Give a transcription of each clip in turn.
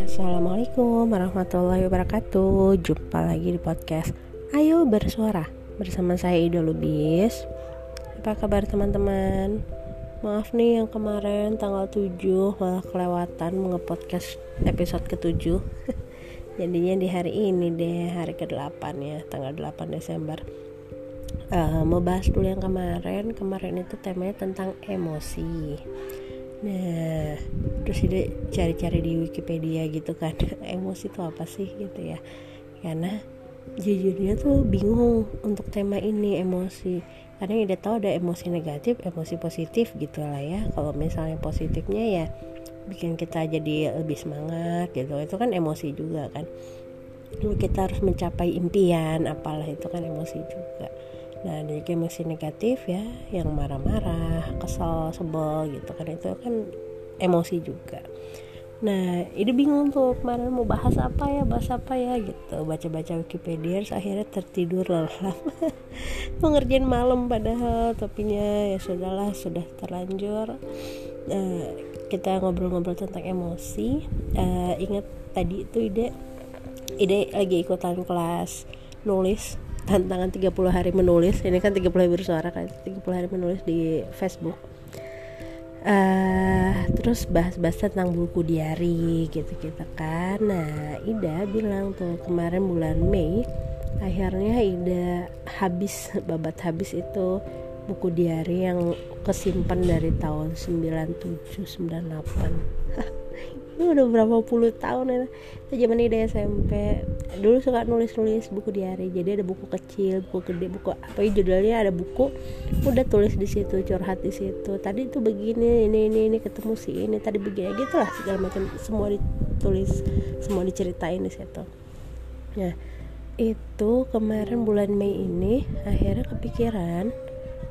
Assalamualaikum warahmatullahi wabarakatuh. Jumpa lagi di podcast Ayo Bersuara Bersama saya Ida Lubis. Apa kabar teman-teman? Maaf nih yang kemarin tanggal 7 Malah kelewatan nge-podcast episode ke-7 Jadinya di hari ini deh Hari ke-8 ya Tanggal 8 Desember uh, Mau bahas dulu yang kemarin Kemarin itu temanya tentang emosi Nah, terus dia cari-cari di Wikipedia gitu kan, emosi itu apa sih gitu ya? Karena jujurnya tuh bingung untuk tema ini emosi. Karena dia tahu ada emosi negatif, emosi positif gitu lah ya. Kalau misalnya positifnya ya bikin kita jadi lebih semangat gitu. Itu kan emosi juga kan. Kita harus mencapai impian, apalah itu kan emosi juga Nah dari emosi negatif ya yang marah-marah, kesel, sebel gitu kan itu kan emosi juga. Nah ini bingung tuh kemarin mau bahas apa ya, bahas apa ya gitu. Baca-baca Wikipedia akhirnya tertidur lelah. mau ngerjain malam padahal topinya ya sudahlah sudah terlanjur. Nah, kita ngobrol-ngobrol tentang emosi. Uh, ingat tadi itu ide ide lagi ikutan kelas nulis tantangan 30 hari menulis. Ini kan 30 hari bersuara kan 30 hari menulis di Facebook. Uh, terus bahas-bahas tentang buku diary gitu-gitu kan. Nah Ida bilang tuh kemarin bulan Mei akhirnya Ida habis babat habis itu buku diary yang kesimpan dari tahun 97 98 ini udah berapa puluh tahun ya. Itu zaman ini SMP dulu suka nulis nulis buku diary. Jadi ada buku kecil buku gede buku apa ya judulnya ada buku. Udah tulis di situ curhat di situ. Tadi itu begini ini ini ini ketemu si ini. Tadi begini gitu lah segala macam. Semua ditulis semua diceritain di situ. Nah itu kemarin bulan Mei ini akhirnya kepikiran.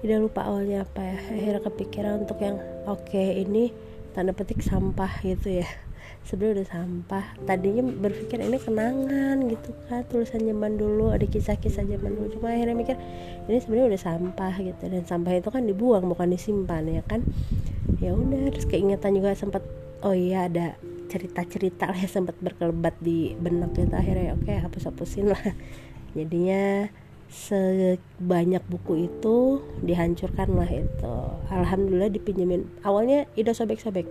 Tidak lupa awalnya apa ya. Akhirnya kepikiran untuk yang oke okay, ini tanda petik sampah gitu ya sebenarnya udah sampah. Tadinya berpikir ini kenangan gitu kan tulisan zaman dulu ada kisah-kisah zaman dulu. Cuma akhirnya mikir ini sebenarnya udah sampah gitu. Dan sampah itu kan dibuang bukan disimpan ya kan? Ya udah terus keingetan juga sempat oh iya ada cerita-cerita lah ya sempat berkelebat di benak gitu. Akhirnya oke hapus-hapusin lah. Jadinya sebanyak buku itu dihancurkan lah itu. Alhamdulillah dipinjemin. Awalnya ide sobek-sobek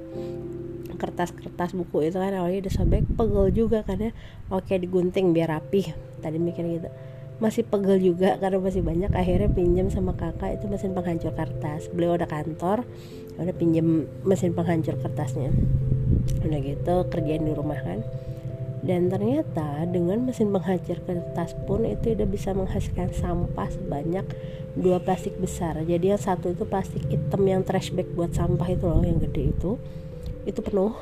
kertas-kertas buku itu kan awalnya udah sobek pegel juga karena oke digunting biar rapi tadi mikir gitu. Masih pegel juga karena masih banyak. Akhirnya pinjam sama kakak itu mesin penghancur kertas. Beliau ada kantor ya udah pinjam mesin penghancur kertasnya. Udah gitu kerjain di rumah kan. Dan ternyata dengan mesin penghancur kertas pun itu udah bisa menghasilkan sampah sebanyak dua plastik besar. Jadi yang satu itu plastik hitam yang trash bag buat sampah itu loh yang gede itu itu penuh.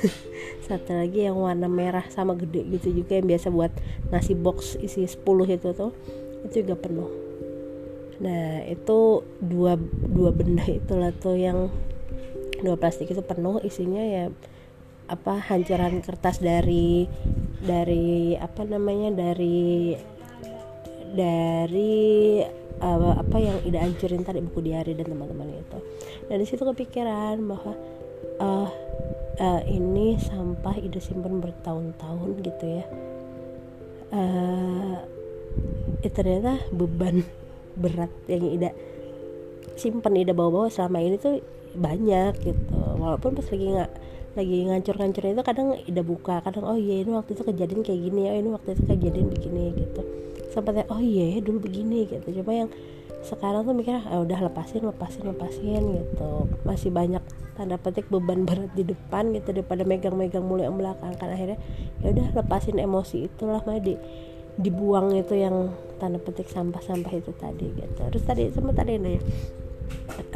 Satu lagi yang warna merah sama gede gitu juga yang biasa buat nasi box isi 10 itu tuh itu juga penuh. Nah itu dua dua benda itulah tuh yang dua plastik itu penuh isinya ya apa hancuran kertas dari dari apa namanya dari dari uh, apa yang ida hancurin tadi buku diari dan teman-teman itu dan di situ kepikiran bahwa uh, uh, ini sampah ide simpan bertahun-tahun gitu ya. Uh, itu ternyata beban berat yang ida simpan ida bawa-bawa selama ini tuh banyak gitu. Walaupun pas lagi nggak lagi ngancur-ngancur itu kadang ida buka kadang oh iya ini waktu itu kejadian kayak gini oh ini waktu itu kejadian begini gitu. Sempatnya oh iya dulu begini gitu. Cuma yang sekarang tuh mikirnya ah, udah lepasin lepasin lepasin gitu. Masih banyak tanda petik beban berat di depan gitu daripada megang-megang mulai yang belakang. Kan akhirnya ya udah lepasin emosi itulah mah di dibuang itu yang tanda petik sampah-sampah itu tadi gitu. Terus tadi sempat tadi nanya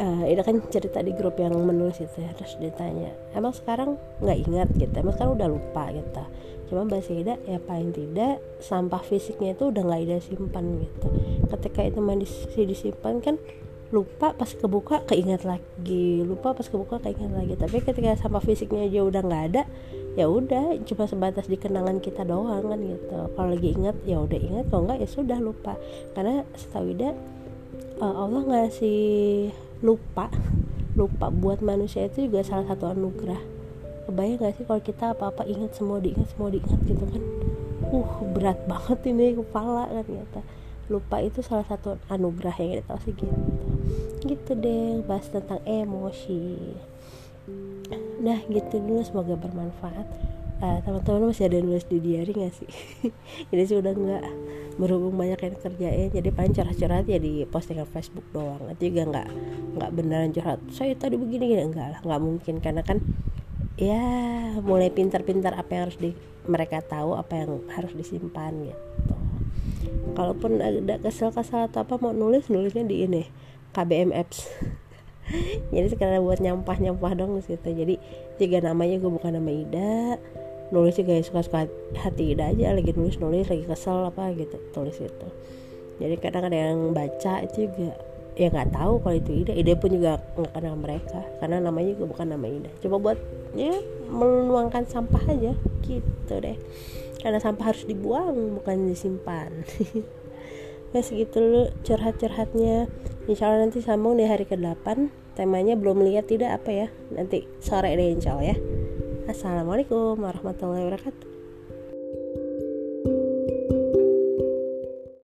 uh, ini kan cerita di grup yang menulis itu ya terus ditanya emang sekarang nggak ingat? Gitu emang sekarang udah lupa gitu cuma bahasa Ida ya paling tidak sampah fisiknya itu udah nggak Ida simpan gitu. Ketika itu masih disimpan kan lupa pas kebuka keingat lagi lupa pas kebuka keingat lagi. Tapi ketika sampah fisiknya aja udah nggak ada ya udah cuma sebatas di kenangan kita doang kan gitu. Kalau lagi ingat ya udah ingat kalau nggak ya sudah lupa. Karena setahu Ida uh, Allah ngasih lupa lupa buat manusia itu juga salah satu anugerah kebayang gak sih kalau kita apa-apa ingat semua diingat semua diingat gitu kan? Uh berat banget ini kepala kan ternyata. Lupa itu salah satu anugerah yang kita sih gitu. Gitu deh bahas tentang emosi. Nah gitu dulu semoga bermanfaat. Uh, teman-teman masih ada nulis di diary gak sih? Jadi sih udah nggak berhubung banyak yang kerjain. Jadi paling curhat-curhat ya di postingan Facebook doang. Itu juga nggak nggak beneran curhat. Saya tadi begini gini. Enggak lah nggak mungkin. Karena kan ya mulai pintar-pintar apa yang harus di mereka tahu apa yang harus disimpan gitu. Kalaupun ada kesel-kesel atau apa mau nulis nulisnya di ini KBM apps. Jadi sekarang buat nyampah-nyampah dong gitu jadi tiga namanya gue bukan nama Ida. Nulis juga suka-suka hati Ida aja lagi nulis-nulis lagi kesel apa gitu tulis itu. Jadi kadang ada yang baca itu juga ya nggak tahu kalau itu Ida. Ida pun juga nggak kenal mereka. Karena namanya juga bukan nama Ida. Coba buat ya menuangkan sampah aja. Gitu deh. Karena sampah harus dibuang bukan disimpan. Ya segitu dulu curhat-curhatnya. Insya Allah nanti sambung di hari ke-8 temanya belum lihat tidak apa ya? Nanti sore deh insya Allah ya. Assalamualaikum warahmatullahi wabarakatuh